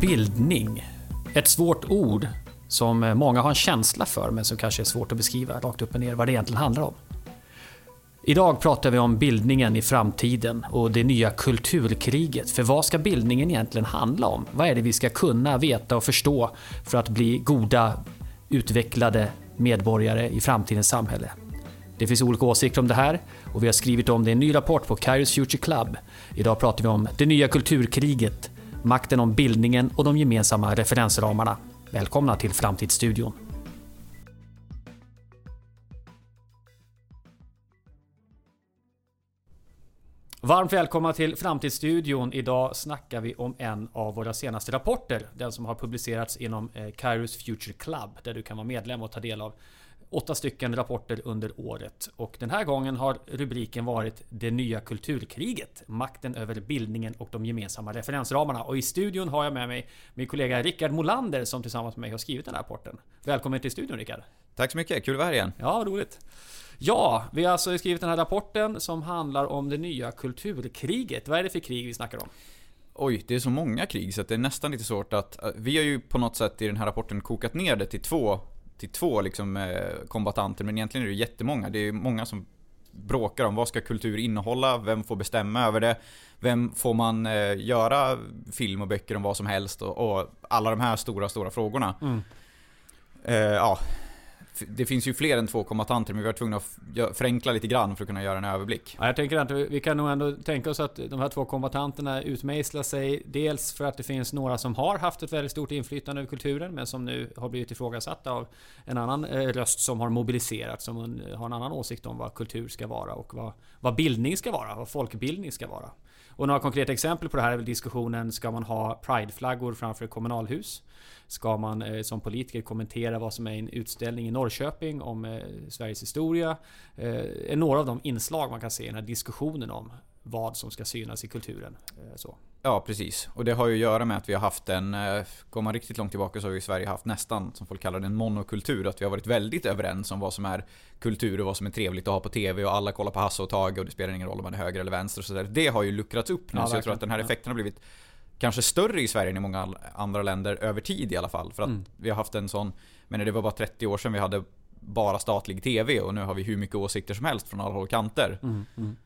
Bildning. Ett svårt ord som många har en känsla för men som kanske är svårt att beskriva rakt upp och ner vad det egentligen handlar om. Idag pratar vi om bildningen i framtiden och det nya kulturkriget. För vad ska bildningen egentligen handla om? Vad är det vi ska kunna, veta och förstå för att bli goda, utvecklade medborgare i framtidens samhälle? Det finns olika åsikter om det här och vi har skrivit om det i en ny rapport på Kairos Future Club. Idag pratar vi om det nya kulturkriget, makten om bildningen och de gemensamma referensramarna. Välkomna till Framtidsstudion. Varmt välkomna till Framtidsstudion. Idag snackar vi om en av våra senaste rapporter. Den som har publicerats inom eh, Kairos Future Club. Där du kan vara medlem och ta del av åtta stycken rapporter under året. Och den här gången har rubriken varit Det nya kulturkriget. Makten över bildningen och de gemensamma referensramarna. Och i studion har jag med mig min kollega Rickard Molander som tillsammans med mig har skrivit den här rapporten. Välkommen till studion Rickard. Tack så mycket, kul att vara här igen. Ja, roligt. Ja, vi har alltså skrivit den här rapporten som handlar om det nya kulturkriget. Vad är det för krig vi snackar om? Oj, det är så många krig så det är nästan lite svårt att... Vi har ju på något sätt i den här rapporten kokat ner det till två, till två liksom, eh, kombatanter, men egentligen är det jättemånga. Det är många som bråkar om vad ska kultur innehålla, vem får bestämma över det, vem får man eh, göra film och böcker om vad som helst och, och alla de här stora, stora frågorna. Mm. Eh, ja, det finns ju fler än två kombatanter, men vi var tvungna att förenkla lite grann för att kunna göra en överblick. Ja, jag tänker att vi kan nog ändå tänka oss att de här två kombatanterna utmejslar sig. Dels för att det finns några som har haft ett väldigt stort inflytande över kulturen, men som nu har blivit ifrågasatta av en annan eh, röst som har mobiliserat, som har en annan åsikt om vad kultur ska vara och vad, vad bildning ska vara, vad folkbildning ska vara. Och några konkreta exempel på det här är väl diskussionen, ska man ha prideflaggor framför kommunalhus? Ska man eh, som politiker kommentera vad som är en utställning i Norrköping om eh, Sveriges historia? Eh, är några av de inslag man kan se i den här diskussionen om vad som ska synas i kulturen. Så. Ja, precis. Och det har ju att göra med att vi har haft en, går man riktigt långt tillbaka så har vi i Sverige haft nästan, som folk kallar det, en monokultur. Att vi har varit väldigt överens om vad som är kultur och vad som är trevligt att ha på TV och alla kollar på Hasse och Tage och det spelar ingen roll om man är höger eller vänster och sådär. Det har ju luckrats upp nu, ja, så jag tror att den här effekten har blivit kanske större i Sverige än i många andra länder över tid i alla fall. För att mm. vi har haft en sån, men det var bara 30 år sedan vi hade bara statlig TV och nu har vi hur mycket åsikter som helst från alla håll och kanter. Mm, mm.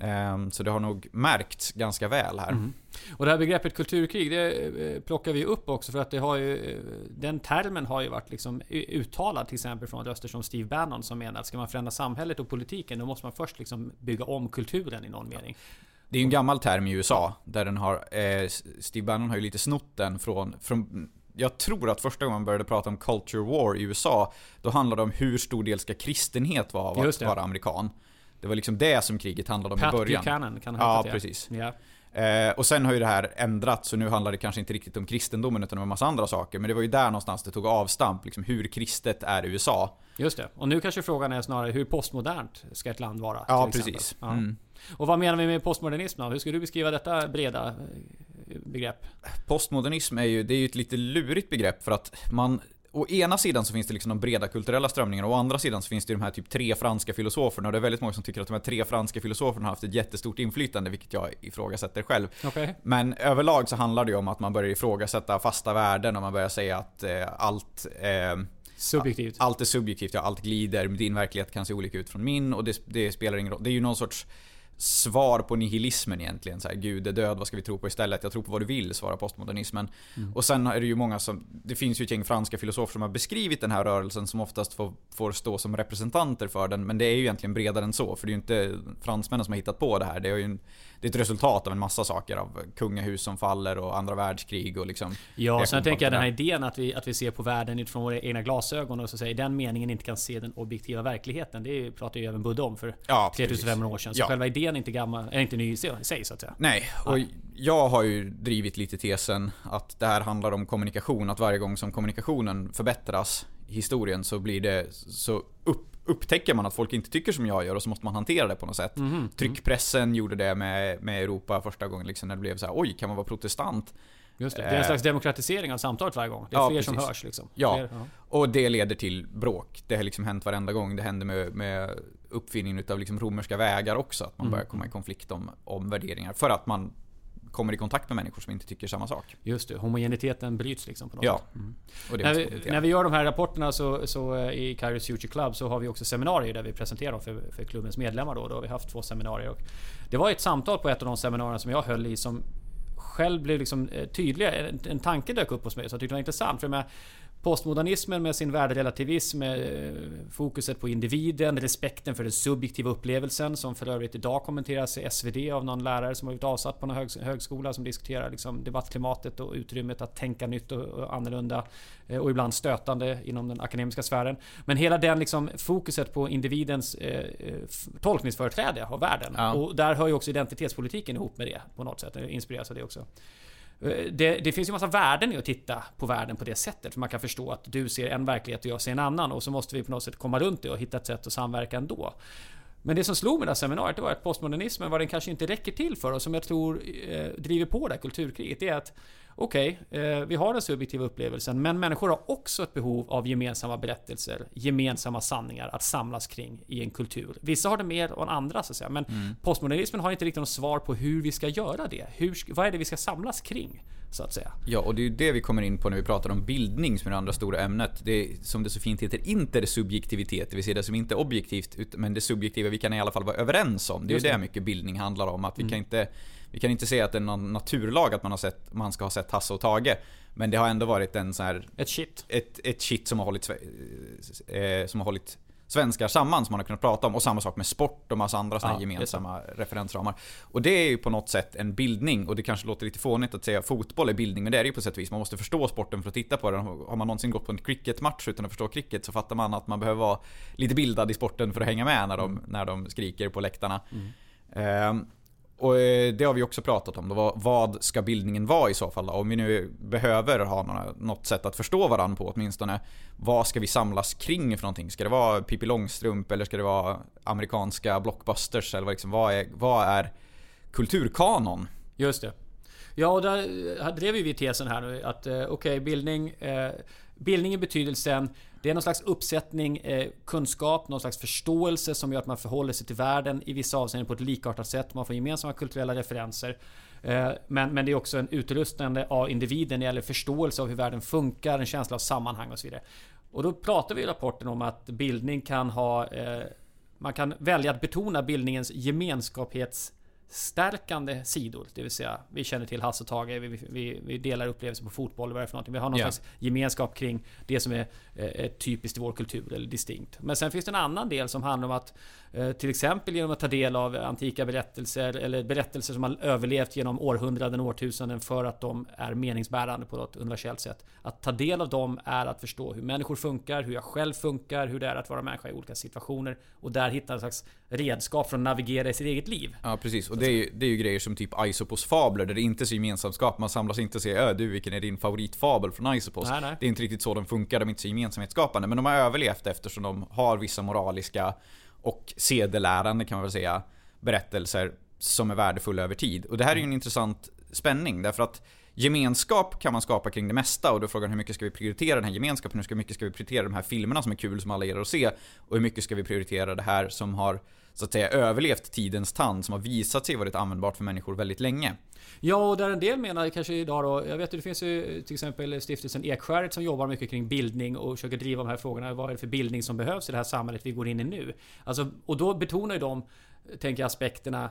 Ehm, så det har nog märkts ganska väl här. Mm. Och det här begreppet kulturkrig, det eh, plockar vi upp också för att det har ju, den termen har ju varit liksom uttalad till exempel från röster som Steve Bannon som menar att ska man förändra samhället och politiken då måste man först liksom bygga om kulturen i någon mening. Det är en gammal term i USA, där den har, eh, Steve Bannon har ju lite snott den från, från jag tror att första gången man började prata om culture war i USA, då handlade det om hur stor del ska kristenhet vara av att vara amerikan. Det var liksom det som kriget handlade om Pat i början. Buchanan kan ha Ja, precis. Ja. Eh, och sen har ju det här ändrats, så nu handlar det kanske inte riktigt om kristendomen utan om en massa andra saker. Men det var ju där någonstans det tog avstamp, liksom hur kristet är USA. Just det. Och nu kanske frågan är snarare hur postmodernt ska ett land vara? Ja, precis. Ja. Mm. Och vad menar vi med postmodernism då? Hur skulle du beskriva detta breda eh, begrepp? Postmodernism är ju, det är ju ett lite lurigt begrepp för att man Å ena sidan så finns det liksom de breda kulturella strömningarna och å andra sidan så finns det de här typ tre franska filosoferna och det är väldigt många som tycker att de här tre franska filosoferna har haft ett jättestort inflytande vilket jag ifrågasätter själv. Okay. Men överlag så handlar det ju om att man börjar ifrågasätta fasta värden och man börjar säga att eh, allt eh, Subjektivt. Allt är subjektivt, ja, allt glider. Din verklighet kan se olika ut från min och det, det spelar ingen roll. Det är ju någon sorts svar på nihilismen egentligen. Så här, Gud är död, vad ska vi tro på istället? Jag tror på vad du vill, svarar postmodernismen. Mm. Och sen är det ju många som, det finns ju ett gäng franska filosofer som har beskrivit den här rörelsen som oftast får, får stå som representanter för den. Men det är ju egentligen bredare än så, för det är ju inte fransmännen som har hittat på det här. Det är ju en, det är ett resultat av en massa saker. Av kungahus som faller och andra världskrig och liksom... Ja, sen tänker jag den här idén att vi, att vi ser på världen utifrån våra egna glasögon och så säger den meningen inte kan se den objektiva verkligheten. Det pratar ju även Buddha om för ja, 3500 år sedan. Så ja. själva idén är inte, gammal, är inte ny i sig så att säga. Nej, och jag har ju drivit lite tesen att det här handlar om kommunikation. Att varje gång som kommunikationen förbättras i historien så blir det så upp upptäcker man att folk inte tycker som jag gör och så måste man hantera det på något sätt. Mm. Tryckpressen mm. gjorde det med, med Europa första gången liksom när det blev så här, oj, kan man vara protestant? Just det. det är en eh. slags demokratisering av samtalet varje gång. Det är ja, fler precis. som hörs liksom. Ja. Fler, ja. och det leder till bråk. Det har liksom hänt varenda gång. Det händer med, med uppfinningen av liksom romerska vägar också. Att man mm. börjar komma i konflikt om, om värderingar. För att man kommer i kontakt med människor som inte tycker samma sak. Just det, homogeniteten bryts liksom på något Ja. sätt. Mm. När vi, när vi gör de här rapporterna så, så eh, i Kairos Future Club så har vi också seminarier där vi presenterar dem för, för klubbens medlemmar. Då. då har vi haft två seminarier. Och det var ett samtal på ett av de seminarierna som jag höll i som själv blev liksom eh, tydligare. En, en tanke dök upp hos mig som jag tyckte var intressant. För med Postmodernismen med sin värderelativism, eh, fokuset på individen, respekten för den subjektiva upplevelsen som för övrigt idag kommenteras i SvD av någon lärare som har blivit avsatt på någon högs högskola som diskuterar liksom debattklimatet och utrymmet att tänka nytt och, annorlunda eh, och ibland stötande inom den akademiska sfären. Men hela den liksom fokuset på individens eh, f- tolkningsföreträde av världen. Ja. Och där hör ju också identitetspolitiken ihop med det på något sätt. Inspireras av det också. Eh, det, det finns ju massa värden i att titta på världen på det sättet. För man kan förstå att du ser en verklighet och jag ser en annan. Och så måste vi på något sätt komma runt det och hitta ett sätt att samverka ändå. Men det som slog mig i det här seminariet det var att postmodernismen, vad den kanske inte räcker till för och som jag tror eh, driver på det här kulturkriget, det är att Okej, eh, vi har den subjektiva upplevelsen, men människor har också ett behov av gemensamma berättelser, gemensamma sanningar att samlas kring i en kultur. Vissa har det mer än andra, så att säga. Men postmodernismen har inte riktigt något svar på hur vi ska göra det. Hur, vad är det vi ska samlas kring, så att säga? Ja, och det är ju det vi kommer in på när vi pratar om bildning som är det andra stora ämnet. Det är, som det så fint heter, intersubjektivitet. Det vill säga det som inte är objektivt, men det subjektiva vi kan i alla fall vara överens om. Det är Just ju det. det mycket bildning handlar om. Att vi kan inte vi kan inte säga att det är någon naturlag att man, har sett, man ska ha sett Hasse och Tage. Men det har ändå varit en så här, Ett shit. ett, ett shit som har hållit, eh, som har hållit svenskar samman som man har kunnat prata om. Och samma sak med sport och massa andra såna Ja, gemensamma referensramar. Och det är ju på något sätt en bildning. Och det kanske låter lite fånigt att säga fotboll är bildning, men det är det ju på sätt och vis. Man måste förstå sporten för att titta på den. Har man någonsin gått på en cricketmatch utan att förstå cricket så fattar man att man behöver vara lite bildad i sporten för att hänga med när de, när de skriker på läktarna. Ehm, och eh, det har vi också pratat om. Då. Vad- ska bildningen vara i så fall? Då? Om vi nu behöver ha något sätt att förstå varandra på åtminstone. Vad ska vi samlas kring för någonting? Ska det vara Pippi Långstrump eller ska det vara amerikanska blockbusters? Eller liksom, vad, är, vad är kulturkanon? Just det. Ja, och där eh, drev ju vi tesen här nu att okej, okej, bildning... Eh, bildning i betydelsen det är någon slags uppsättning eh, kunskap, någon slags förståelse som gör att man förhåller sig till världen i vissa avseenden på ett likartat sätt. Man får gemensamma kulturella referenser. Eh, men, men det är också en utrustande av individen när det gäller förståelse av hur världen funkar, en känsla av sammanhang och så vidare. Och då pratar vi i rapporten om att bildning kan ha... Eh, man kan välja att betona bildningens gemenskapshets stärkande sidor. Det vill säga, vi känner till Hasse och Tage, vi, vi, vi delar upplevelser på fotboll, vad är det för någonting. Vi har någon Ja. slags gemenskap kring det som är, eh, är typiskt i vår kultur, eller distinkt. Men sen finns det en annan del som handlar om att eh, till exempel genom att ta del av antika berättelser, eller berättelser som har överlevt genom århundraden och årtusenden för att de är meningsbärande på något universellt sätt. Att ta del av dem är att förstå hur människor funkar, hur jag själv funkar, hur det är att vara människa i olika situationer. Och där hitta en slags redskap för att navigera i sitt eget liv. Ja precis, och det är, ju, det är ju grejer som typ Aesopos fabler där det inte är så gemensamskap. Man samlas inte och säger "Ö, du vilken är din favoritfabel från Aesopos? Nej, nej. Det är inte riktigt så de funkar, de är inte så gemensamhetsskapande. Men de har överlevt eftersom de har vissa moraliska och sedelärande kan man väl säga berättelser som är värdefulla över tid. Och det här är ju en intressant spänning därför att Gemenskap kan man skapa kring det mesta och då är frågan hur mycket ska vi prioritera den här gemenskapen? Hur mycket ska vi prioritera de här filmerna som är kul som alla gillar att se? Och hur mycket ska vi prioritera det här som har så att säga överlevt tidens tand, som har visat sig varit användbart för människor väldigt länge? Ja, och där en del menar kanske idag då. Jag vet att det finns ju till exempel stiftelsen Ekskäret som jobbar mycket kring bildning och försöker driva de här frågorna. Vad är det för bildning som behövs i det här samhället vi går in i nu? Alltså, och då betonar ju de, tänker jag, aspekterna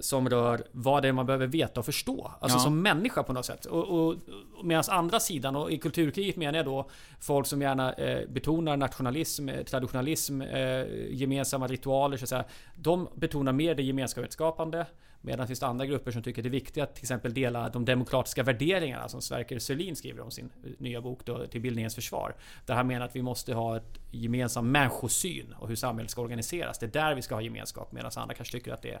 som rör vad det är man behöver veta och förstå. Alltså Ja. som människa på något sätt. Och, och, och medan andra sidan, och i kulturkriget menar jag då folk som gärna eh, betonar nationalism, eh, traditionalism, eh, gemensamma ritualer så att säga. De betonar mer det gemenskapsskapande. Medan finns det andra grupper som tycker det är viktigt att till exempel dela de demokratiska värderingarna som Sverker Sörlin skriver om sin eh, nya bok då, till bildningens försvar. Där han menar att vi måste ha ett gemensam människosyn och hur samhället ska organiseras. Det är där vi ska ha gemenskap medan andra kanske tycker att det är eh,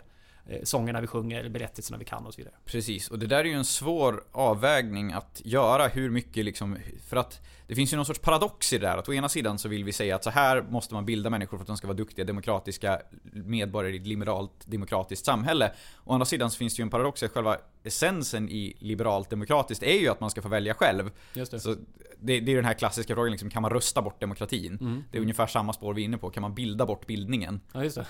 sångerna vi sjunger eller berättelserna vi kan och så vidare. Precis, och det där är ju en svår avvägning att göra hur mycket liksom, för att det finns ju någon sorts paradox i det där. Att å ena sidan så vill vi säga att så här måste man bilda människor för att de ska vara duktiga demokratiska medborgare i ett liberalt demokratiskt samhälle. Å andra sidan så finns det ju en paradox att själva essensen i liberalt demokratiskt är ju att man ska få välja själv. Just det. Så det, det är den här klassiska frågan, liksom, kan man rösta bort demokratin? Mm. Det är ungefär samma spår vi är inne på. Kan man bilda bort bildningen? Ja, just det.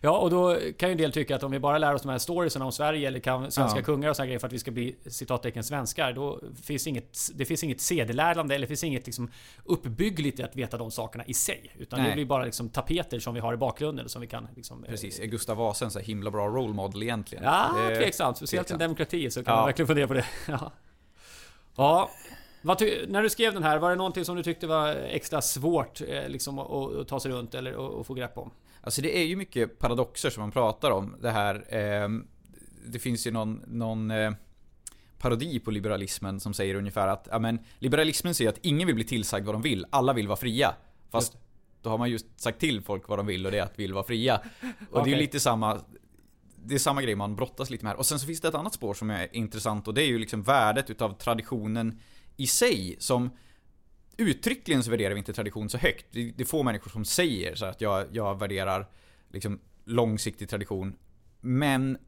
Ja, och då kan ju en del tycka att om vi bara lär oss de här storiesarna om Sverige eller kan svenska Ja. kungar och sådana grejer för att vi ska bli citattecken svenskar. Då finns inget, det finns inget sedelärande eller det finns inget liksom uppbyggligt i att veta de sakerna i sig. Utan det Nej. blir bara liksom tapeter som vi har i bakgrunden som vi kan liksom... eh, Precis. Är Gustav Vasa en så himla bra role model egentligen? Ja, Det- tveksamt. Speciellt i tveksamt. demokrati så kan Ja. man verkligen fundera på det. Ja. ja. När du skrev den här, var det någonting som du tyckte var extra svårt eh, liksom, att, ta sig runt eller att, få grepp om? Alltså det är ju mycket paradoxer som man pratar om. Det här... ehm, det finns ju någon, någon eh, parodi på liberalismen som säger ungefär att ja, men, liberalismen säger att ingen vill bli tillsagd vad de vill. Alla vill vara fria. Fast Just då har man just sagt till folk vad de vill och det är att vill vara fria. Och det är lite samma... Det är samma grej man brottas lite med här. Och sen så finns det ett annat spår som är intressant och det är ju liksom värdet utav traditionen i sig som uttryckligen så värderar vi inte tradition så högt. Det är få människor som säger så att jag, jag värderar liksom långsiktig tradition. Men,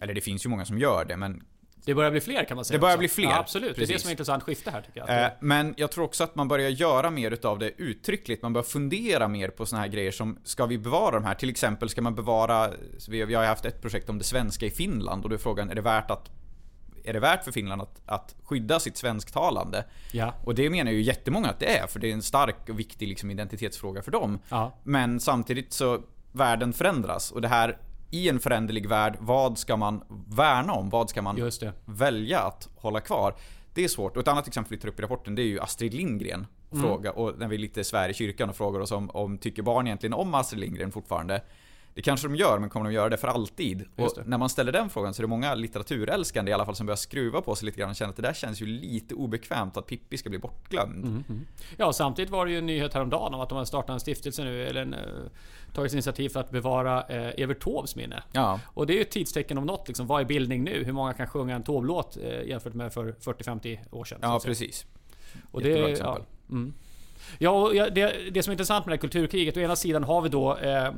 eller det finns ju många som gör det, men Det börjar bli fler kan man säga. Det börjar också. bli fler, Ja, absolut. Det är det precis. som är intressant skifte här tycker jag. Eh, men jag tror också att man börjar göra mer utav det uttryckligt. Man börjar fundera mer på såna här grejer som, ska vi bevara de här? Till exempel, ska man bevara, vi har, vi har ju haft ett projekt om det svenska i Finland och då är frågan, är det värt att är det värt för Finland att, att skydda sitt svensktalande? ja. Och det menar ju jättemånga att det är, för det är en stark och viktig liksom, identitetsfråga för dem. Ja. Men samtidigt så, världen förändras. Och det här, i en föränderlig värld, vad ska man värna om? Vad ska man välja att hålla kvar? Det är svårt. Och ett annat exempel vi tar upp i rapporten det är ju Astrid Lindgren. Mm. Fråga, och när vi lite svär i kyrkan och frågar oss om, om tycker barn egentligen om Astrid Lindgren fortfarande? Det kanske de gör, men kommer de göra det för alltid? Och när man ställer den frågan så är det många litteraturälskande i alla fall som börjar skruva på sig lite grann och känner att det där känns ju lite obekvämt att Pippi ska bli bortglömd. Mm, mm. Ja, samtidigt var det ju en nyhet häromdagen om att de har startat en stiftelse nu, eller en, eh, tagit initiativ för att bevara eh, Evert Taubes minne. Ja, Och det är ju ett tidstecken om något. Liksom. Vad är bildning nu? Hur många kan sjunga en Taube-låt eh, jämfört med för 40-50 år sedan? ja precis. Och Jättebra det, exempel. Ja, mm. ja, och det, det som är intressant med det här kulturkriget, å ena sidan har vi då eh,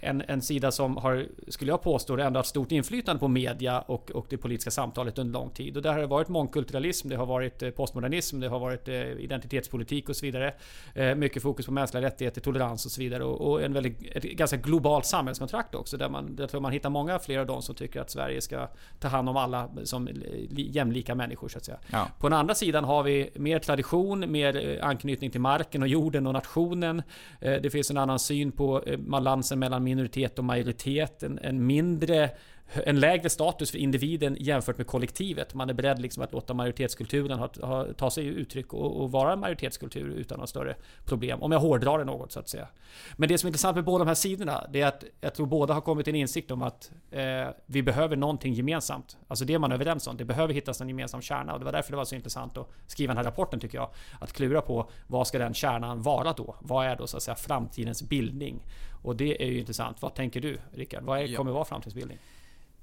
en, en sida som har, skulle jag påstå, ändå haft stort inflytande på media och, och det politiska samtalet under lång tid. Och där har det varit mångkulturalism, det har varit eh, postmodernism, det har varit eh, identitetspolitik och så vidare. Eh, mycket fokus på mänskliga rättigheter, tolerans och så vidare. Och, och en väldigt, ett ganska globalt samhällskontrakt också, där man, där tror man hittar många fler av dem som tycker att Sverige ska ta hand om alla som li- jämlika människor så att säga. Ja. På den andra sidan har vi mer tradition, mer eh, anknytning till marken och jorden och nationen. Eh, Det finns en annan syn på eh, balansen mellan minoritet och majoritet. En, en mindre en lägre status för individen jämfört med kollektivet. Man är beredd liksom att låta majoritetskulturen ha, ha, ta sig uttryck och, och vara en majoritetskultur utan några större problem. Om jag hårdrar det något så att säga. Men det som är intressant med båda de här sidorna, det är att jag tror båda har kommit till en insikt om att eh, vi behöver någonting gemensamt. Alltså det är man överens om. Det behöver hittas en gemensam kärna och det var därför det var så intressant att skriva den här rapporten tycker jag. Att klura på vad ska den kärnan vara då? Vad är då så att säga framtidens bildning? Och det är ju intressant. Vad tänker du Rickard? Vad är, kommer vara framtidens bildning?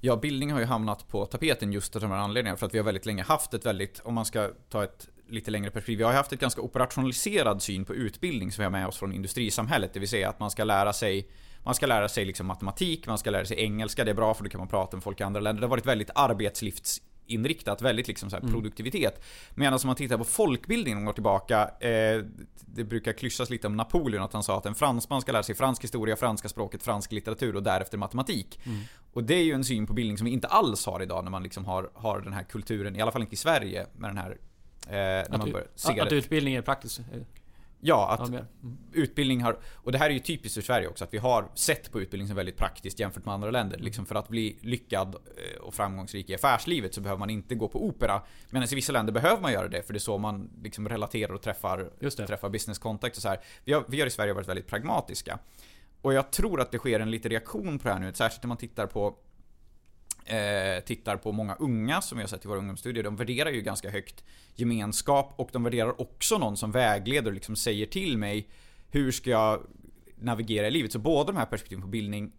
Ja, bildning har ju hamnat på tapeten just av de här anledningarna. För att vi har väldigt länge haft ett väldigt, om man ska ta ett lite längre perspektiv, vi har ju haft ett ganska operationaliserad syn på utbildning som vi har med oss från industrisamhället. Det vill säga att man ska lära sig man ska lära sig liksom matematik, man ska lära sig engelska, det är bra för då kan man prata med folk i andra länder. Det har varit väldigt arbetslivs arbetslivsinriktat, väldigt liksom så här produktivitet. Medan om man tittar på folkbildningen och går tillbaka, eh, det brukar klyschas lite om Napoleon, att han sa att en fransman ska lära sig fransk historia, franska språket, fransk litteratur och därefter matematik. Och det är ju en syn på bildning som vi inte alls har idag när man liksom har, har den här kulturen, i alla fall inte i Sverige, med den här eh, när man Att, att, att utbildning är praktiskt. Ja, att. Mm. utbildning har, och det här är ju typiskt för Sverige också, att vi har sett på utbildning som väldigt praktiskt jämfört med andra länder. Liksom för att bli lyckad eh, och framgångsrik i affärslivet så behöver man inte gå på opera. Medan i vissa länder behöver man göra det, för det är så man liksom relaterar och träffar, träffar business contact och så här. Vi har, vi har i Sverige varit väldigt pragmatiska. Och jag tror att det sker en liten reaktion på det här nu, särskilt när man tittar på eh, tittar på många unga som vi har sett i våra ungdomsstudier. De värderar ju ganska högt gemenskap och de värderar också någon som vägleder och liksom säger till mig hur ska jag navigera i livet. Så båda de här perspektiven på bildning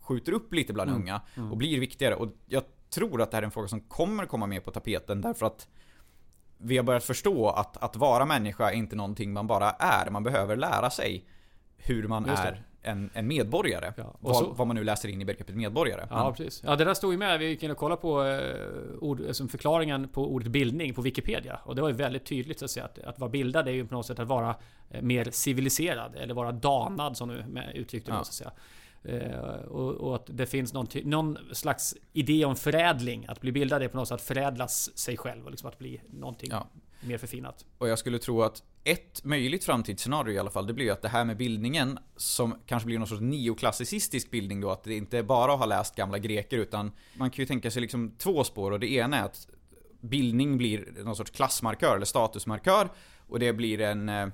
skjuter upp lite bland Mm, unga mm. och blir viktigare. Och jag tror att det här är en fråga som kommer komma mer på tapeten därför att vi har börjat förstå att, att vara människa är inte någonting man bara är. Man behöver lära sig hur man är en, en medborgare. Ja, vad, så, vad, man nu läser in i begreppet medborgare. Ja, Men, precis. Ja, det där stod ju med. Vi gick in och kollade på eh, ord, alltså förklaringen på ordet bildning på Wikipedia. Och det var ju väldigt tydligt att säga att, att vara bildad är ju på något sätt att vara eh, mer civiliserad. Eller vara danad som du uttryckte det. Ja. Så att säga. Eh, och, och, att det finns någon, någon, slags idé om förädling. Att bli bildad är på något sätt att förädlas sig själv och liksom att bli någonting ja. mer förfinat. Och jag skulle tro att ett möjligt framtidsscenario i alla fall, det blir ju att det här med bildningen som kanske blir någon sorts neoklassicistisk bildning då, att det inte bara har läst gamla greker utan man kan ju tänka sig liksom två spår. Och det ena är att bildning blir någon sorts klassmarkör eller statusmarkör och det blir en eh,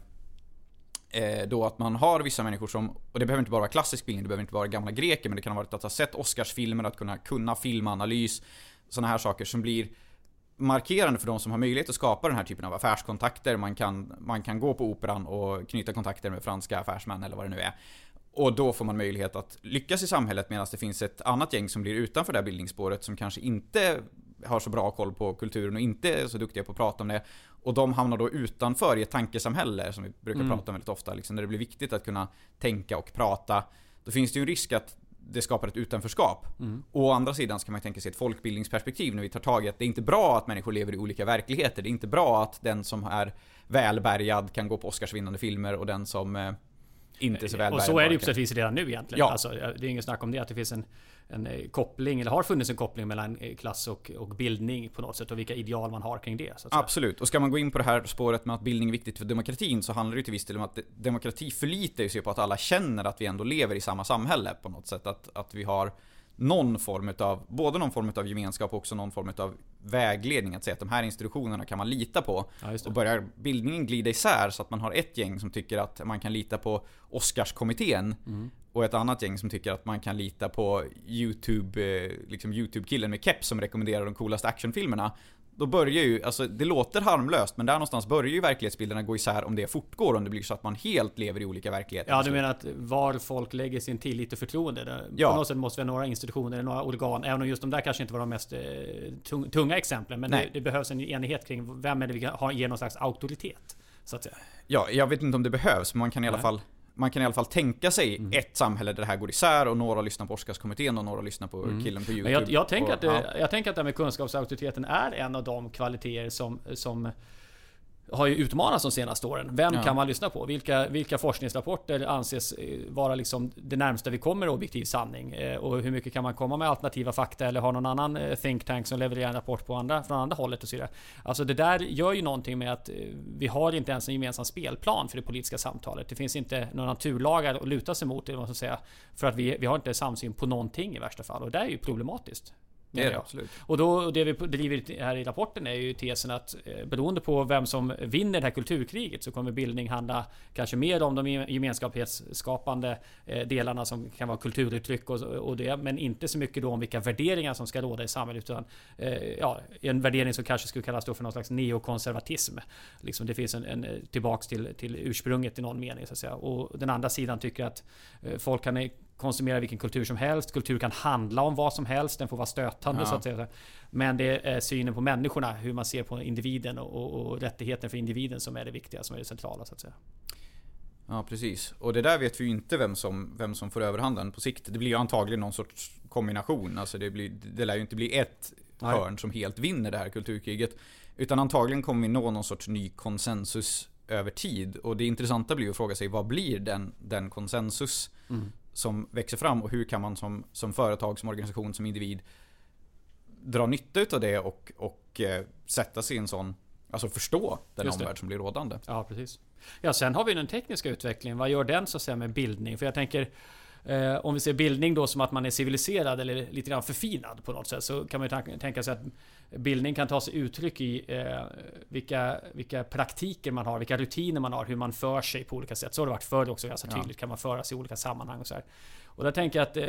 eh då att man har vissa människor som, och det behöver inte bara vara klassisk bildning, det behöver inte vara gamla greker, men det kan ha varit att ha sett Oscarsfilmer, att kunna kunna filmanalys, sådana här saker som blir markerande för de som har möjlighet att skapa den här typen av affärskontakter. Man kan, man kan gå på operan och knyta kontakter med franska affärsmän eller vad det nu är. Och då får man möjlighet att lyckas i samhället medan det finns ett annat gäng som blir utanför det här bildningsspåret som kanske inte har så bra koll på kulturen och inte är så duktiga på att prata om det. Och de hamnar då utanför i ett tankesamhälle som vi brukar mm. prata om väldigt ofta. Liksom, där det blir viktigt att kunna tänka och prata. Då finns det ju en risk att det skapar ett utanförskap. Mm. Och å andra sidan ska man tänka sig ett folkbildningsperspektiv när vi tar tag i att det är inte bra att människor lever i olika verkligheter. Det är inte bra att den som är välbärgad kan gå på Oscarsvinnande filmer och den som eh, inte är så välbärgad. Och så är det ju på sätt vis redan nu egentligen. Ja. Alltså, det är inget snack om det. Att det finns en en eh, koppling, eller har funnits en koppling mellan eh, klass och, och bildning på något sätt och vilka ideal man har kring det. Absolut, och ska man gå in på det här spåret med att bildning är viktigt för demokratin så handlar det ju till viss del om att demokrati förlitar sig på att alla känner att vi ändå lever i samma samhälle på något sätt. Att, att vi har någon form av, både någon form av gemenskap och också någon form av vägledning. Att säga att de här institutionerna kan man lita på. Ja, och börjar bildningen glida isär så att man har ett gäng som tycker att man kan lita på Oscarskommittén. Mm och ett annat gäng som tycker att man kan lita på YouTube, eh, liksom YouTube-killen med keps som rekommenderar de coolaste actionfilmerna. Då börjar ju, alltså det låter harmlöst men där någonstans börjar ju verklighetsbilderna gå isär om det fortgår, om det blir så att man helt lever i olika verkligheter. Ja, du menar att var folk lägger sin tillit och förtroende? Där ja. På något sätt måste vi ha några institutioner, några organ, även om just de där kanske inte var de mest eh, tunga exemplen. Men det, det, behövs en enighet kring vem är det vi kan ge någon slags auktoritet. Så att säga. Ja, jag vet inte om det behövs, men man kan i alla fall man kan i alla fall tänka sig mm. ett samhälle där det här går isär och några lyssnar på Oscarskommittén och några lyssnar på mm. killen på YouTube. Jag, jag, tänker och, att ja. jag tänker att det här med kunskapsauktoriteten är en av de kvaliteter som, som har ju utmanats de senaste åren. Vem ja. kan man lyssna på? Vilka, vilka forskningsrapporter anses eh, vara liksom det närmsta vi kommer objektiv sanning? Eh, och hur mycket kan man komma med alternativa fakta eller ha någon annan eh, think tank som levererar en rapport på andra, från andra hållet och så vidare. Alltså det där gör ju någonting med att vi har inte ens en gemensam spelplan för det politiska samtalet. Det finns inte några naturlagar att luta sig mot, eller vad man ska säga. För att vi, vi har inte samsyn på någonting i värsta fall. Och det är ju problematiskt. Det är det absolut. Och då, det vi driver här i rapporten är ju tesen att eh, beroende på vem som vinner det här kulturkriget så kommer bildning handla kanske mer om de gemenskapsskapande eh, delarna som kan vara kulturuttryck och, och det. Men inte så mycket då om vilka värderingar som ska råda i samhället. Utan eh, ja, en värdering som kanske skulle kallas då för någon slags neokonservatism. Liksom det finns en, en tillbaks till, till ursprunget i någon mening så att säga. Och den andra sidan tycker att folk kan konsumera vilken kultur som helst. Kultur kan handla om vad som helst. Den får vara stötande ja. så att säga. Men det är synen på människorna, hur man ser på individen och, och, och rättigheten för individen som är det viktiga, som är det centrala så att säga. Ja precis. Och det där vet vi ju inte vem som, vem som får överhanden på sikt. Det blir ju antagligen någon sorts kombination. Alltså det, blir, det lär ju inte bli ett Nej. hörn som helt vinner det här kulturkriget. Utan antagligen kommer vi nå någon sorts ny konsensus över tid. Och det intressanta blir att fråga sig vad blir den, den konsensus mm som växer fram och hur kan man som, som företag, som organisation, som individ dra nytta av det och, och eh, sätta sig i en sån, alltså förstå den omvärld som blir rådande. Ja, precis. Ja, sen har vi den tekniska utvecklingen. Vad gör den så att säga med bildning? För jag tänker Eh, om vi ser bildning då som att man är civiliserad eller lite grann förfinad på något sätt så kan man ju tänka sig att bildning kan ta sig uttryck i eh, vilka, vilka praktiker man har, vilka rutiner man har, hur man för sig på olika sätt. Så har det varit förr också ganska tydligt. Ja. Kan man föra sig i olika sammanhang och så här. Och där tänker jag att eh,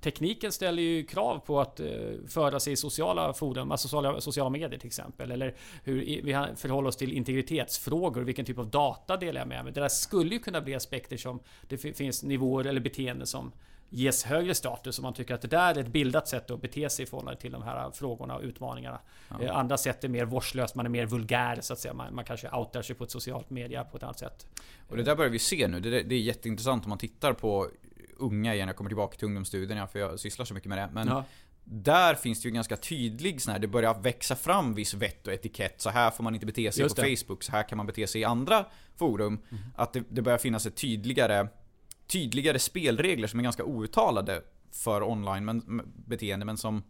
tekniken ställer ju krav på att eh, föra sig i sociala forum, alltså sociala, sociala medier till exempel. Eller hur vi förhåller oss till integritetsfrågor, vilken typ av data delar jag med mig. Det där skulle ju kunna bli aspekter som det finns nivåer eller beteenden som ges högre status och man tycker att det där är ett bildat sätt att bete sig i förhållande till de här frågorna och utmaningarna. Ja. Eh, andra sätt är mer vårdslöst, man är mer vulgär så att säga. Man, man kanske outar sig på ett socialt media på ett annat sätt. Och det där börjar vi se nu. Det, det är jätteintressant om man tittar på unga igen. Jag kommer tillbaka till ungdomsstudierna för jag sysslar så mycket med det. Men ja. Där finns det ju ganska tydlig sån här, det börjar växa fram viss vett och etikett. Så här får man inte bete sig Just på det. Facebook, så här kan man bete sig i andra forum. Mm. Att det, det börjar finnas ett tydligare tydligare spelregler som är ganska outtalade för online men, beteende men som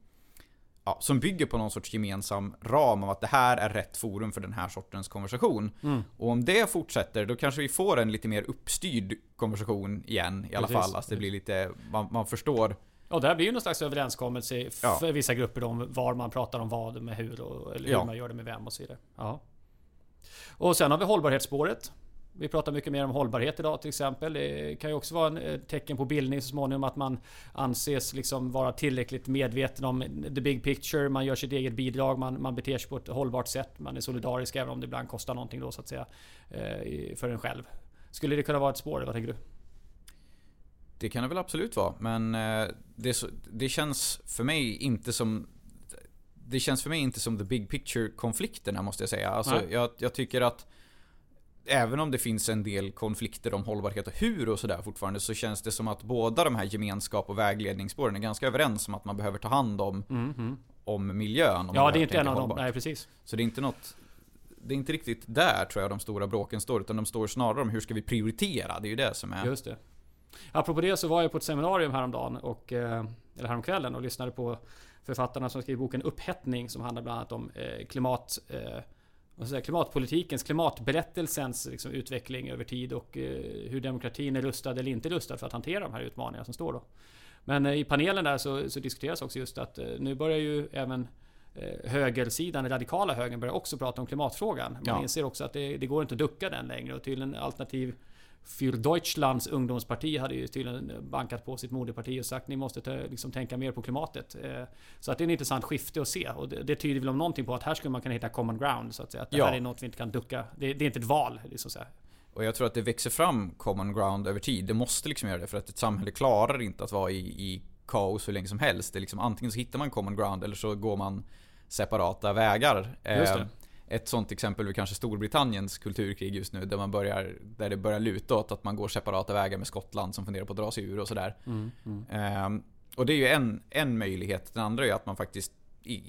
ja, som bygger på någon sorts gemensam ram av att det här är rätt forum för den här sortens konversation. Mm. Och om det fortsätter, då kanske vi får en lite mer uppstyrd konversation igen i alla Precis. fall. Alltså det blir lite, man, man förstår Ja, det här blir ju någon slags överenskommelse för ja. vissa grupper om var man pratar om vad med hur och eller hur ja. man gör det med vem och så vidare. Ja. Och sen har vi hållbarhetsspåret. Vi pratar mycket mer om hållbarhet idag till exempel. Det kan ju också vara ett tecken på bildning så småningom att man anses liksom vara tillräckligt medveten om the big picture. Man gör sitt eget bidrag, man, man beter sig på ett hållbart sätt. Man är solidarisk även om det ibland kostar någonting då så att säga. Eh, för en själv. Skulle det kunna vara ett spår? Vad tänker du? Det kan det väl absolut vara. Men eh, det, det känns för mig inte som det känns för mig inte som the big picture konflikterna måste jag säga. Alltså, jag, jag tycker att även om det finns en del konflikter om hållbarhet och hur och sådär fortfarande så känns det som att båda de här gemenskap och vägledningsspåren är ganska överens om att man behöver ta hand om, mm om miljön. Om ja, det är inte en av dem. Nej, precis. Så det är inte något det är inte riktigt där tror jag de stora bråken står, utan de står snarare om hur ska vi prioritera? Det är ju det som är... Just det. Apropå det så var jag på ett seminarium häromdagen, och, eh, eller häromkvällen, och lyssnade på författarna som skrivit boken Upphettning, som handlar bland annat om eh, klimat säga, klimatpolitikens, klimatberättelsens liksom, utveckling över tid och eh, hur demokratin är rustad eller inte rustad för att hantera de här utmaningarna som står då. Men eh, i panelen där så, så, diskuteras också just att eh, nu börjar ju även högersidan, den radikala högern, börjar också prata om klimatfrågan. Man ja. inser också att det, det går inte att ducka den längre och till en alternativ Für Deutschlands ungdomsparti hade ju tydligen bankat på sitt moderparti och sagt ni måste ta, liksom, tänka mer på klimatet. Eh, så att det är en intressant skifte att se och det, det tyder väl om någonting på att här skulle man kunna hitta common ground så att säga. Att det ja. här är något vi inte kan ducka. Det, det är inte ett val. Liksom så här. Och jag tror att det växer fram common ground över tid. Det måste liksom göra det för att ett samhälle klarar inte att vara i, i kaos hur länge som helst. Det är liksom, antingen så hittar man common ground eller så går man separata vägar. Eh, ett sånt exempel är kanske Storbritanniens kulturkrig just nu där man börjar Där det börjar luta åt att man går separata vägar med Skottland som funderar på att dra sig ur och sådär. Mm, mm. Ehm, och det är ju en, en möjlighet. Den andra är att man faktiskt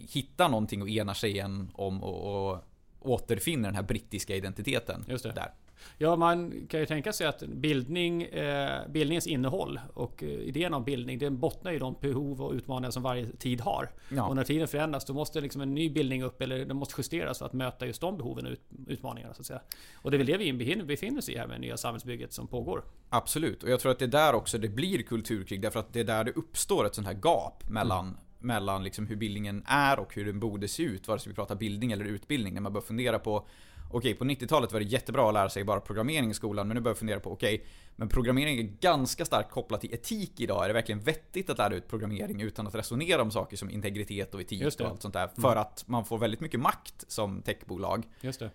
hittar någonting och enar sig igen om och, och återfinner den här brittiska identiteten. Just det. Där. Ja, man kan ju tänka sig att bildning, eh, bildningens innehåll och eh, idén om bildning, den bottnar i de behov och utmaningar som varje tid har. Ja. Och när tiden förändras, då måste liksom en ny bildning upp eller den måste justeras för att möta just de behoven och ut, utmaningarna. Så att säga. Och det är väl det vi befinner oss i här med det nya samhällsbygget som pågår. Absolut, och jag tror att det är där också det blir kulturkrig. Därför att det är där det uppstår ett sånt här gap mellan mm mellan liksom hur bildningen är och hur den borde se ut. Vare sig vi pratar bildning eller utbildning. När man börjar fundera på okej, på 90-talet var det jättebra att lära sig bara programmering i skolan, men nu börjar jag fundera på, okej, men programmering är ganska starkt kopplat till etik idag. Är det verkligen vettigt att lära ut programmering utan att resonera om saker som integritet och etik och allt sånt där? För mm. att man får väldigt mycket makt som techbolag. Just det.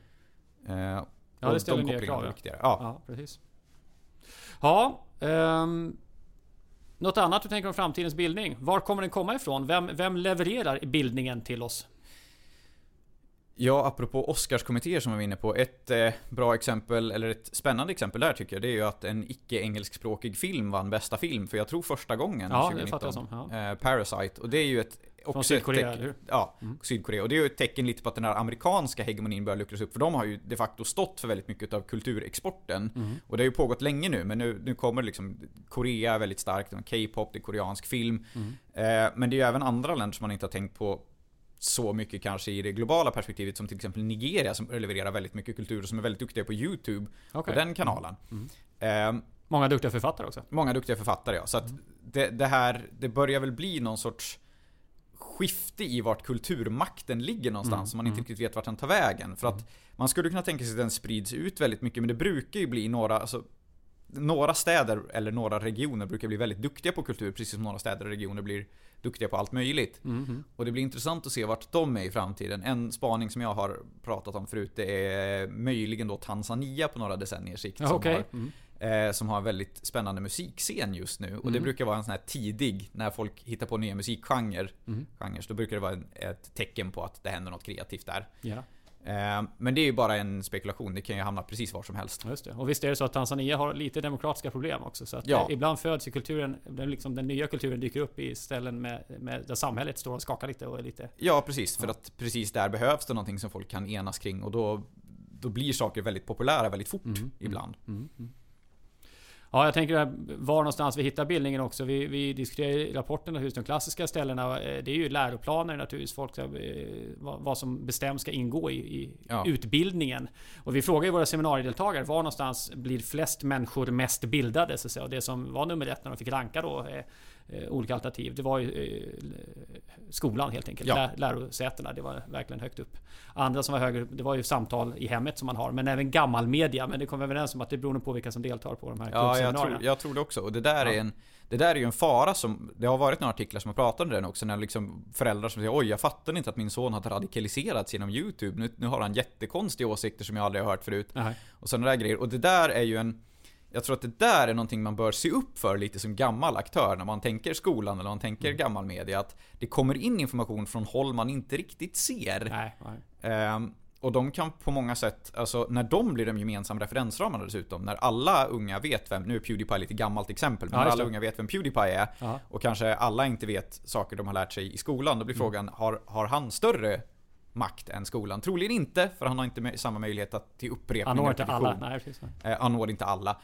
Eh, ja, det ställer nya krav. Ja. ja. ja, precis. Ja, um, något annat du tänker om framtidens bildning? Var kommer den komma ifrån? Vem, vem levererar bildningen till oss? Ja, apropå Oscarskommittéer som vi var inne på. Ett eh, bra exempel, eller ett spännande exempel där tycker jag, det är ju att en icke-engelskspråkig film vann bästa film för jag tror första gången ja, 2019. Det som, ja. eh, Parasite. Och det är ju ett... Från Sydkorea, eller hur? Ja, mm. Sydkorea. Och det är ju ett tecken lite på att den här amerikanska hegemonin börjar luckras upp. För de har ju de facto stått för väldigt mycket av kulturexporten. Mm. Och det har ju pågått länge nu, men nu, nu kommer liksom Korea väldigt starkt. K-pop, det är koreansk film. Mm. Eh, men det är ju även andra länder som man inte har tänkt på så mycket kanske i det globala perspektivet som till exempel Nigeria som levererar väldigt mycket kultur och som är väldigt duktiga på YouTube. Okay. På den kanalen. Mm. Mm. Eh, många duktiga författare också. Många duktiga författare ja. Så att mm. det, det, här, det börjar väl bli någon sorts skifte i vart kulturmakten ligger någonstans. Mm. Man inte mm. riktigt vet vart den tar vägen. För att mm. man skulle kunna tänka sig att den sprids ut väldigt mycket men det brukar ju bli några, alltså, några städer eller några regioner brukar bli väldigt duktiga på kultur, precis som några städer och regioner blir duktiga på allt möjligt. Mm. Och det blir intressant att se vart de är i framtiden. En spaning som jag har pratat om förut det är möjligen då Tanzania på några decenniers sikt. okay. som har Eh, som har en väldigt spännande musikscen just nu. Och det brukar vara en sån här tidig, när folk hittar på nya musikgenrer. Mm. då brukar det vara ett tecken på att det händer något kreativt där. Ja, Eh, men det är ju bara en spekulation, det kan ju hamna precis var som helst. just det. Och visst är det så att Tanzania har lite demokratiska problem också. Så att Ja. eh, ibland föds ju kulturen, den, liksom, den nya kulturen dyker upp i ställen med, med, där samhället står och skakar lite och är lite... Ja, precis. För Ja. att precis där behövs det någonting som folk kan enas kring och då, då blir saker väldigt populära väldigt fort Mm, ibland. Mm, mm. Ja, jag tänker var någonstans vi hittar bildningen också. Vi, vi diskuterar i rapporten naturligtvis de klassiska ställena. Eh, Det är ju läroplaner naturligtvis. Folk, ska, eh, vad, som bestäms ska ingå i, i Ja. utbildningen. Och vi frågar ju våra seminariedeltagare var någonstans blir flest människor mest bildade? Så att säga. Och det som var nummer ett när de fick ranka då eh, olika alternativ. Det var ju skolan helt enkelt. Ja. Lä, lärosätena. Det var verkligen högt upp. Andra som var högre, det var ju samtal i hemmet som man har. Men även gammal media. Men det kom överens om att det beror nog på vilka som deltar på de här Ja, jag tror, jag tror det också. Och det där, Ja. är en, det där är ju en fara som... Det har varit några artiklar som har pratat om det också. När liksom föräldrar som säger Oj, jag fattar inte att min son har radikaliserats genom YouTube. Nu, nu har han jättekonstiga åsikter som jag aldrig har hört förut. Nej. Och sådana där grejer. Och det där är ju en... Jag tror att det där är någonting man bör se upp för lite som gammal aktör när man tänker skolan eller man tänker Mm. gammal media. Att det kommer in information från håll man inte riktigt ser. Nej, nej. Ehm, och de kan på många sätt, alltså när de blir de gemensamma referensramarna dessutom, när alla unga vet vem, nu är Pewdiepie lite gammalt exempel, men Ja, när alla unga vet vem Pewdiepie är Ja. och kanske alla inte vet saker de har lärt sig i skolan, då blir frågan, har, har han större makt än skolan? Troligen inte, för han har inte samma möjlighet att till upprepning Han når inte alla. Nej, precis. Eh, han når inte alla.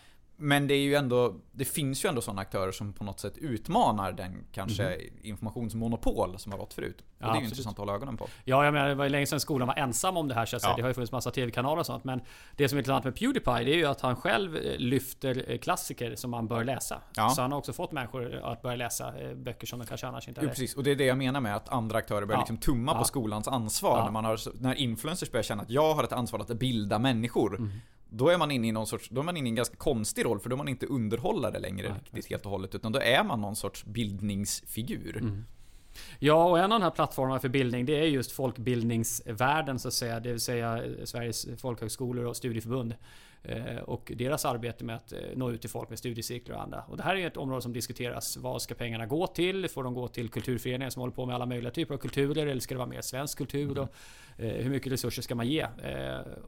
Men det är ju ändå, det finns ju ändå sådana aktörer som på något sätt utmanar den kanske informationsmonopol som har rått förut. Och. Ja, det är ju absolut. intressant att hålla ögonen på. Ja, jag menar, det var ju länge sedan skolan var ensam om det här så att. Ja. Det har ju funnits massa TV-kanaler och sånt. Men det som är intressant med Pewdiepie det är ju att han själv eh, lyfter eh, klassiker som man bör läsa. Ja. Så han har också fått människor att börja läsa eh, böcker som de kanske annars inte Jo, hade. precis. Och det är det jag menar med att andra aktörer börjar Ja. liksom tumma på skolans ansvar. När, man har, när influencers börjar känna att jag har ett ansvar att bilda människor. Mm. Då är man inne i någon sorts, då är man inne i en ganska konstig roll för då är man inte underhållare längre Nej, riktigt helt och hållet. Utan då är man någon sorts bildningsfigur. Mm. Ja, och en av de här plattformarna för bildning det är just folkbildningsvärlden så att säga. Det vill säga Sveriges folkhögskolor och studieförbund. Eh, Och deras arbete med att eh, nå ut till folk med studiecirklar och andra. Och det här är ett område som diskuteras. Vad ska pengarna gå till? Får de gå till kulturföreningar som håller på med alla möjliga typer av kulturer? Eller ska det vara mer svensk kultur? Och, eh, hur mycket resurser ska man ge?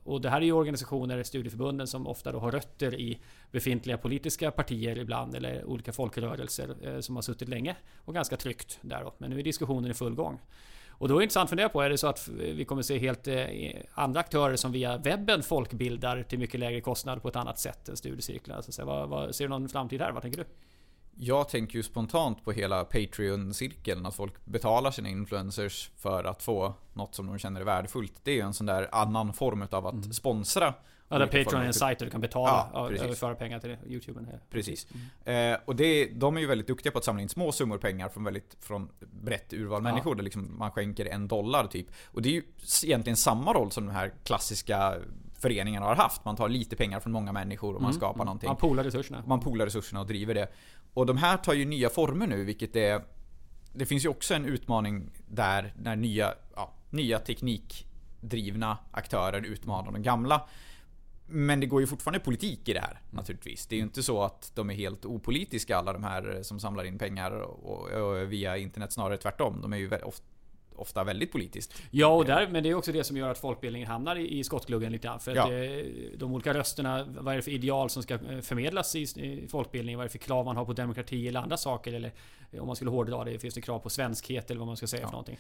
Och det här är ju organisationer, studieförbunden, som ofta då har rötter i befintliga politiska partier ibland. Eller olika folkrörelser som har suttit länge och ganska tryggt där då. Men nu är diskussionen i full gång. Och då är det intressant att fundera på, är det så att vi kommer se helt eh, andra aktörer som via webben folkbildar till mycket lägre kostnad på ett annat sätt än studiecirklar? Så vad, vad, ser du någon framtid här? Vad tänker du? Jag tänker ju spontant på hela Patreon-cirkeln. Att folk betalar sina influencers för att få något som de känner är värdefullt. Det är ju en sån där annan form av att sponsra. Ja, där Patreon är en sajt där du kan betala Ja, precis. överföra pengar till YouTuben. här. Precis. Eh, och det, de är ju väldigt duktiga på att samla in små summor pengar från väldigt från brett urval Ja. människor. Där liksom man skänker en dollar typ. Och det är ju egentligen samma roll som de här klassiska föreningarna har haft. Man tar lite pengar från många människor och man skapar någonting. Man poolar resurserna. Man poolar resurserna och driver det. Och de här tar ju nya former nu, vilket är... Det finns ju också en utmaning där när nya, ja, nya teknikdrivna aktörer utmanar de gamla. Men det går ju fortfarande politik i det här naturligtvis. Det är ju inte så att de är helt opolitiska alla de här som samlar in pengar och, och via internet. Snarare tvärtom. De är ju vä- of- ofta väldigt politiskt. Ja, och där, men det är också det som gör att folkbildningen hamnar i, i skottgluggen lite grann. För att Ja. eh, de olika rösterna, vad är det för ideal som ska eh, förmedlas i, i folkbildningen? Vad är det för krav man har på demokrati eller andra saker? Eller eh, om man skulle hårdra det, finns det krav på svenskhet eller vad man ska säga Ja. för någonting?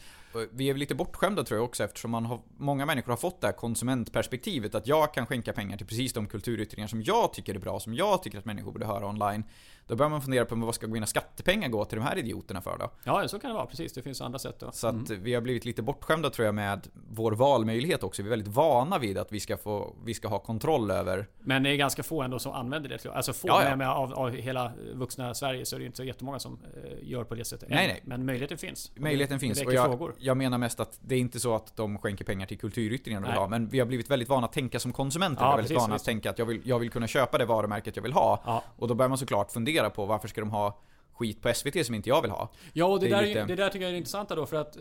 Vi är lite bortskämda tror jag också eftersom man har, många människor har fått det här konsumentperspektivet att jag kan skänka pengar till precis de kulturyttringar som jag tycker är bra, som jag tycker att människor borde höra online. Då börjar man fundera på vad ska mina skattepengar gå till de här idioterna för då? Ja, så kan det vara. Precis, det finns andra sätt. Då. Så att vi har blivit lite bortskämda tror jag med vår valmöjlighet också. Vi är väldigt vana vid att vi ska, få, vi ska ha kontroll över Men det är ganska få ändå som använder det. Alltså få, Ja, ja. med av, av hela vuxna Sverige så är det inte så jättemånga som eh, gör på det sättet. Nej, nej. Men möjligheten finns. Möjligheten finns. Och jag, jag menar mest att det är inte så att de skänker pengar till kulturyttringar de vill ha. Men vi har blivit väldigt vana att tänka som konsumenter. Ja, vi är väldigt precis, vana att tänka att jag vill, jag vill kunna köpa det varumärket jag vill ha. Ja. Och då börjar man såklart fundera på varför ska de ha skit på SVT som inte jag vill ha. Ja, och det, Det är där, lite- det där tycker jag är det intressanta då för att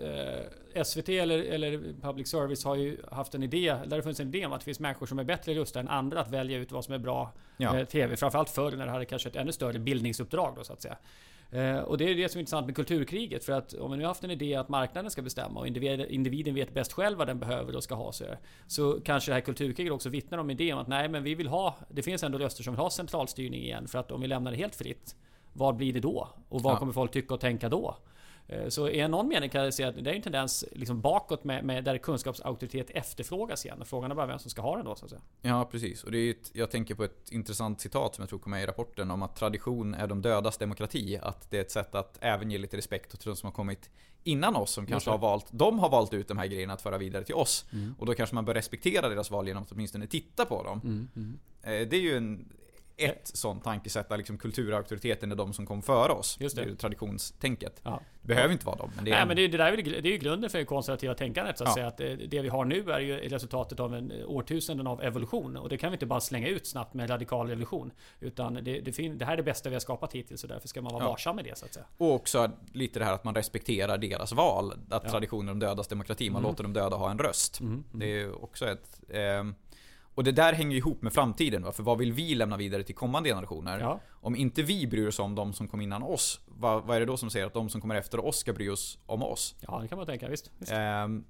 eh, SVT eller, eller Public Service har ju haft en idé, där det funnits en idé om att det finns människor som är bättre rustade än andra att välja ut vad som är bra Ja. eh, TV. Framförallt förr när det hade kanske ett ännu större bildningsuppdrag då så att säga. Eh, och det är det som är intressant med kulturkriget. För att om vi nu har haft en idé att marknaden ska bestämma och individ, individen vet bäst själv vad den behöver och ska ha så, så kanske det här kulturkriget också vittnar om idén om att nej men vi vill ha, det finns ändå röster som vill ha centralstyrning igen. För att om vi lämnar det helt fritt, vad blir det då? Och vad Ja. kommer folk tycka och tänka då? Eh, Så i någon mening kan jag säga att det är en tendens liksom bakåt med, med där kunskapsauktoritet efterfrågas igen. Och frågan är bara vem som ska ha den då så att säga. Ja, precis. Och det är ett, jag tänker på ett intressant citat som jag tror kom med i rapporten om att tradition är de dödas demokrati. Att det är ett sätt att även ge lite respekt åt de som har kommit innan oss som kanske har valt, de har valt ut de här grejerna att föra vidare till oss. Mm. Och då kanske man bör respektera deras val genom att åtminstone titta på dem. Eh, Det är ju en, ett sånt tankesätt där liksom kulturauktoriteten är de som kom före oss. Just det. är ju traditionstänket. Ja. Det behöver inte vara dem, men det är Nej en- men det, det där är, väl- det är ju grunden för det konservativa tänkandet så att Ja. säga. Att det, det vi har nu är ju resultatet av en årtusenden av evolution. Och det kan vi inte bara slänga ut snabbt med radikal revolution. Utan det, det, fin- det här är det bästa vi har skapat hittills och därför ska man vara Ja. varsam med det så att säga. Och också lite det här att man respekterar deras val. Att Ja. Mm. traditionen om dödas demokrati, man låter de döda ha en röst. Det är ju också ett... ehm, och det där hänger ju ihop med framtiden. Va? För vad vill vi lämna vidare till kommande generationer? Ja. Om inte vi bryr oss om de som kom innan oss, vad, vad är det då som säger att de som kommer efter oss ska bry oss om oss? Ja det kan man tänka, visst. visst. Ehm,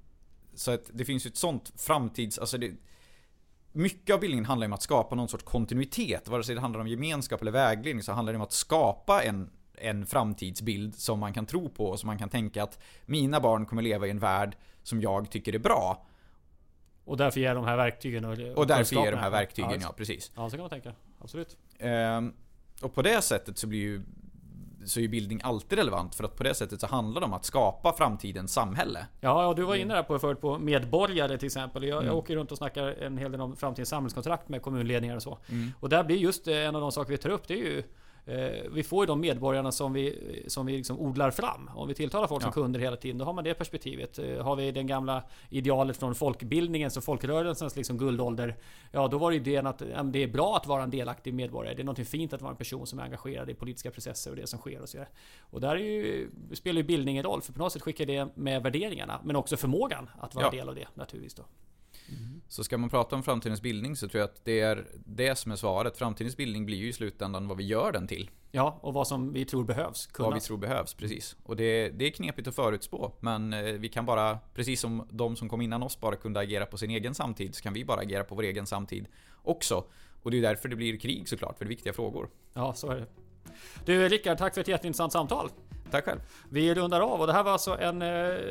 så att det finns ju ett sånt framtids... Alltså det, mycket av bildningen handlar om att skapa någon sorts kontinuitet. Vare sig det handlar om gemenskap eller vägledning så handlar det om att skapa en, en framtidsbild som man kan tro på och som man kan tänka att mina barn kommer leva i en värld som jag tycker är bra. Och därför ger de här verktygen och, Och därför ger de här verktygen, Ja, ja precis. ja, så kan man tänka. Absolut. Ehm, och på det sättet så blir ju så är ju bildning alltid relevant för att på det sättet så handlar det om att skapa framtidens samhälle. Ja, och du Mm. var inne där på förut på medborgare till exempel. Jag, jag åker runt och snackar en hel del om framtidens samhällskontrakt med kommunledningar och så. Mm. Och där blir just eh, en av de saker vi tar upp, det är ju vi får ju de medborgarna som vi, som vi liksom odlar fram. Om vi tilltalar folk som Ja. kunder hela tiden, då har man det perspektivet. Eh, Har vi den gamla idealet från folkbildningens och folkrörelsens liksom guldålder. Ja, då var det idén att ja, det är bra att vara en delaktig medborgare. Det är något fint att vara en person som är engagerad i politiska processer och det som sker och så vidare. Och där är ju, spelar ju bildning en roll, för på något sätt skickar det med värderingarna, men också förmågan att vara Ja. del av det naturligtvis då. Så ska man prata om framtidens bildning så tror jag att det är det som är svaret. Framtidens bildning blir ju i slutändan vad vi gör den till. Ja, och vad som vi tror behövs. Vad vi tror behövs, precis. Och det, det är knepigt att förutspå. Men eh, vi kan bara, precis som de som kom innan oss bara kunde agera på sin egen samtid, så kan vi bara agera på vår egen samtid också. Och det är därför det blir krig såklart, för det är viktiga frågor. Ja, så är det. Du Rickard, tack för ett jätteintressant samtal. Tack själv. Vi rundar av och det här var alltså en eh,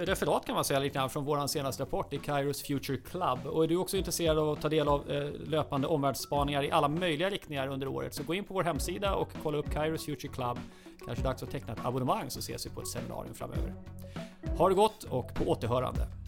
referat kan man säga lite grann från våran senaste rapport i Kairos Future Club. Och är du också intresserad av att ta del av eh, löpande omvärldsspaningar i alla möjliga riktningar under året så gå in på vår hemsida och kolla upp Kairos Future Club. Kanske dags att teckna ett abonnemang så ses vi på ett seminarium framöver. Ha det gott och på återhörande.